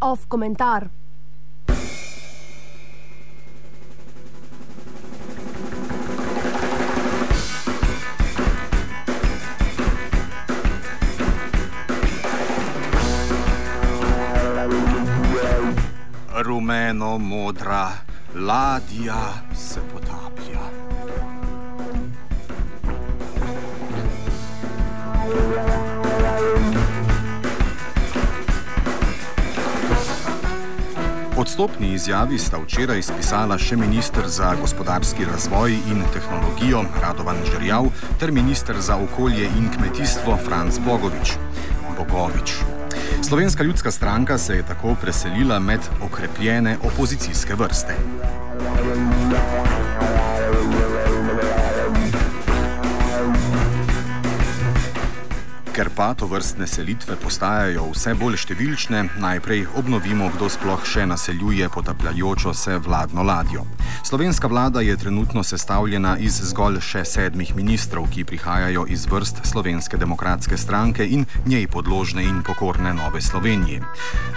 Off komentar. Rumeno-modra ladja se potaplja. Odstopni izjavi sta včeraj spisala še ministr za gospodarski razvoj in tehnologijo Radovan Žerjav ter ministr za okolje in kmetijstvo Franz Bogovič. Bogovič. Slovenska ljudska stranka se je tako preselila med okrepljene opozicijske vrste. Ker pa to vrstne selitve postajajo vse bolj številčne, najprej obnovimo, kdo sploh še naseljuje potapljajočo se vladno ladjo. Slovenska vlada je trenutno sestavljena iz zgolj še sedmih ministrov, ki prihajajo iz vrst Slovenske demokratske stranke in njej podložne in pokorne Nove Slovenije.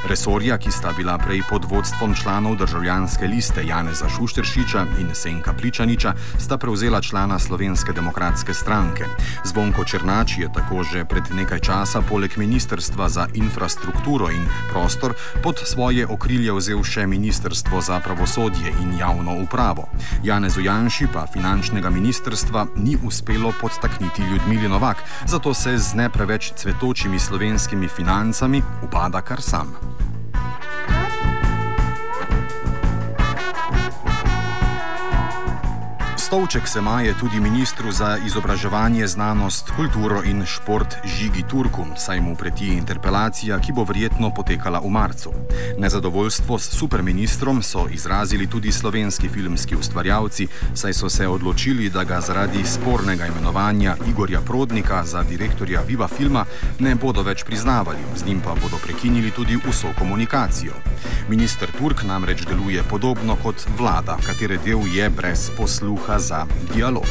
Resorja, ki sta bila prej pod vodstvom članov državljanske liste Janeza Šušteršiča in Senka Pličaniča, sta prevzela člana Slovenske demokratske stranke. Zvonko Černač je tako že pred nekaj časa poleg Ministrstva za infrastrukturo in prostor pod svoje okrilje vzel še Ministrstvo za pravosodje in javno upravo. Janezu Janši pa finančnega ministrstva ni uspelo podstakniti Ljudmili Novak, zato se z ne preveč cvetočimi slovenskimi financami upada kar sam. Stolček se maje tudi ministru za izobraževanje, znanost, kulturo in šport Žigi Turku, saj mu preti interpelacija, ki bo verjetno potekala v marcu. Nezadovoljstvo s superministrom so izrazili tudi slovenski filmski ustvarjalci, saj so se odločili, da ga zaradi spornega imenovanja Igorja Prodnika za direktorja Viva Filma ne bodo več priznavali, z njim pa bodo prekinili tudi vso komunikacijo. Minister Turk namreč deluje podobno kot vlada, katere del je brez posluha za dialog.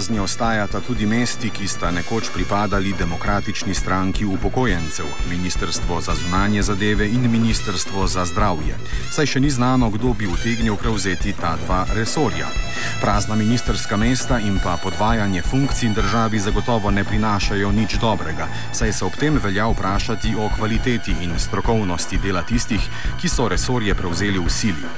Prazni ostajata tudi mesti, ki sta nekoč pripadali demokratični stranki upokojencev, Ministrstvo za zunanje zadeve in Ministrstvo za zdravje. Saj še ni znano, kdo bi utegnil prevzeti ta dva resorja. Prazna ministerska mesta in pa podvajanje funkcij državi zagotovo ne prinašajo nič dobrega, saj se ob tem velja vprašati o kvaliteti in strokovnosti dela tistih, ki so resorje prevzeli v sili.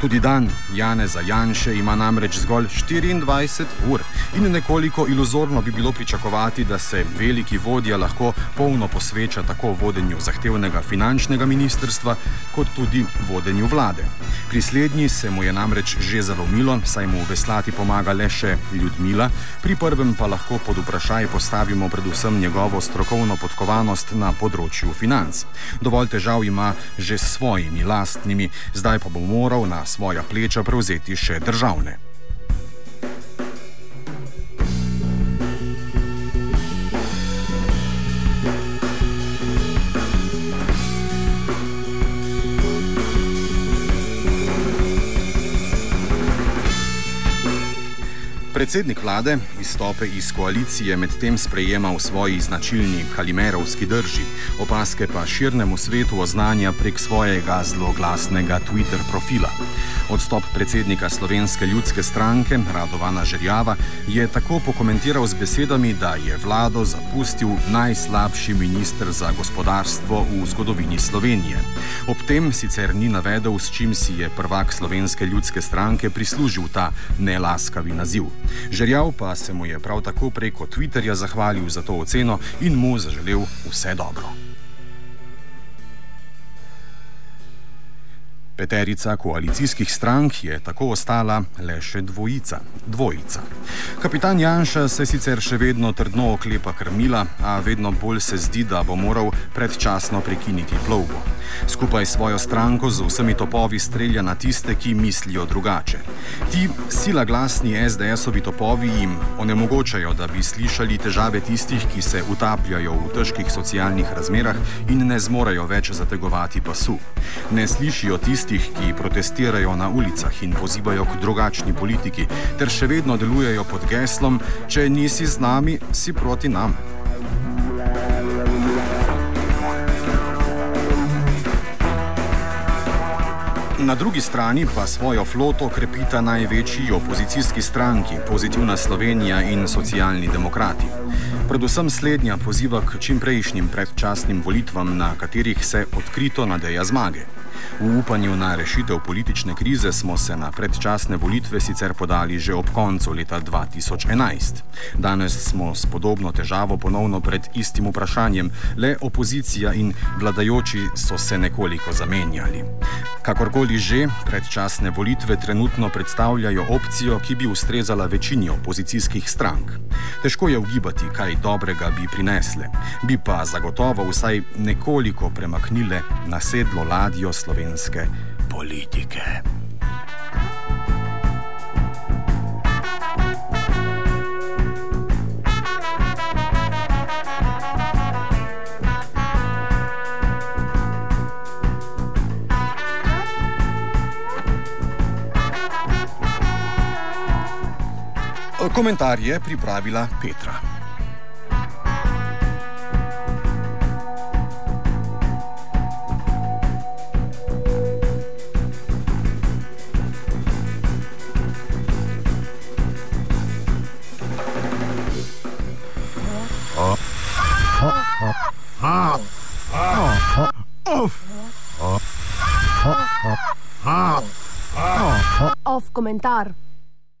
Tudi dan Janeza Janše ima namreč zgolj 24 ur. In nekoliko iluzorno bi bilo pričakovati, da se veliki vodja lahko polno posveča tako vodenju zahtevnega finančnega ministrstva, kot tudi vodenju vlade. Pri slednji se mu je namreč že zalomilo, saj mu veslati pomaga le še Ljudmila, pri prvem pa lahko pod vprašaj postavimo predvsem njegovo strokovno podkovanost na področju financ. Dovolj težav ima že s svojimi lastnimi, zdaj pa bo moral na svoja pleča prevzeti še državne. Predsednik vlade izstope iz koalicije medtem sprejema v svoji značilni kalimerovski drži, opaske pa širnemu svetu oznanja prek svojega zloglasnega Twitter profila. Odstop predsednika Slovenske ljudske stranke Radovana Žerjava je tako pokomentiral z besedami, da je vlado zapustil najslabši minister za gospodarstvo v zgodovini Slovenije. Ob tem sicer ni navedel, s čim si je prvak Slovenske ljudske stranke prislužil ta nelaskavi naziv. Žerjav pa se mu je prav tako preko Twitterja zahvalil za to oceno in mu zaželel vse dobro. Peterica koalicijskih strank je tako ostala le še dvojica. dvojica. Kapitan Janša se sicer še vedno trdno oklepa krmila, a vedno bolj se zdi, da bo moral predčasno prekiniti plovbo. Skupaj s svojo stranko z vsemi topovi strelja na tiste, ki mislijo drugače. Ti sila glasni SDS-ovi topovi jim onemogočajo, da bi slišali težave tistih, ki se utapljajo v težkih socialnih razmerah in ne zmorejo več zategovati pasu. Ne slišijo tistih, tistih, ki protestirajo na ulicah in pozivajo k drugačni politiki, ter še vedno delujejo pod geslom: Če nisi z nami, si proti nam. Na drugi strani pa svojo floto krepita največji opozicijski stranki, Pozitivna Slovenija in Socialni demokrati. Predvsem slednja poziva k čimprejšnjim predčasnim volitvam, na katerih se odkrito nadeja zmage. V upanju na rešitev politične krize smo se na predčasne volitve sicer podali že ob koncu leta 2011. Danes smo s podobno težavo ponovno pred istim vprašanjem, le opozicija in vladajoči so se nekoliko zamenjali. Kakorkoli že, predčasne volitve trenutno predstavljajo opcijo, ki bi ustrezala večini opozicijskih strank. Težko je ugibati, kaj dobrega bi prinesle, bi pa zagotovo vsaj nekoliko premaknile nasedlo ladjo slovenske politike. Komentar je pripravila Petra. Off komentar.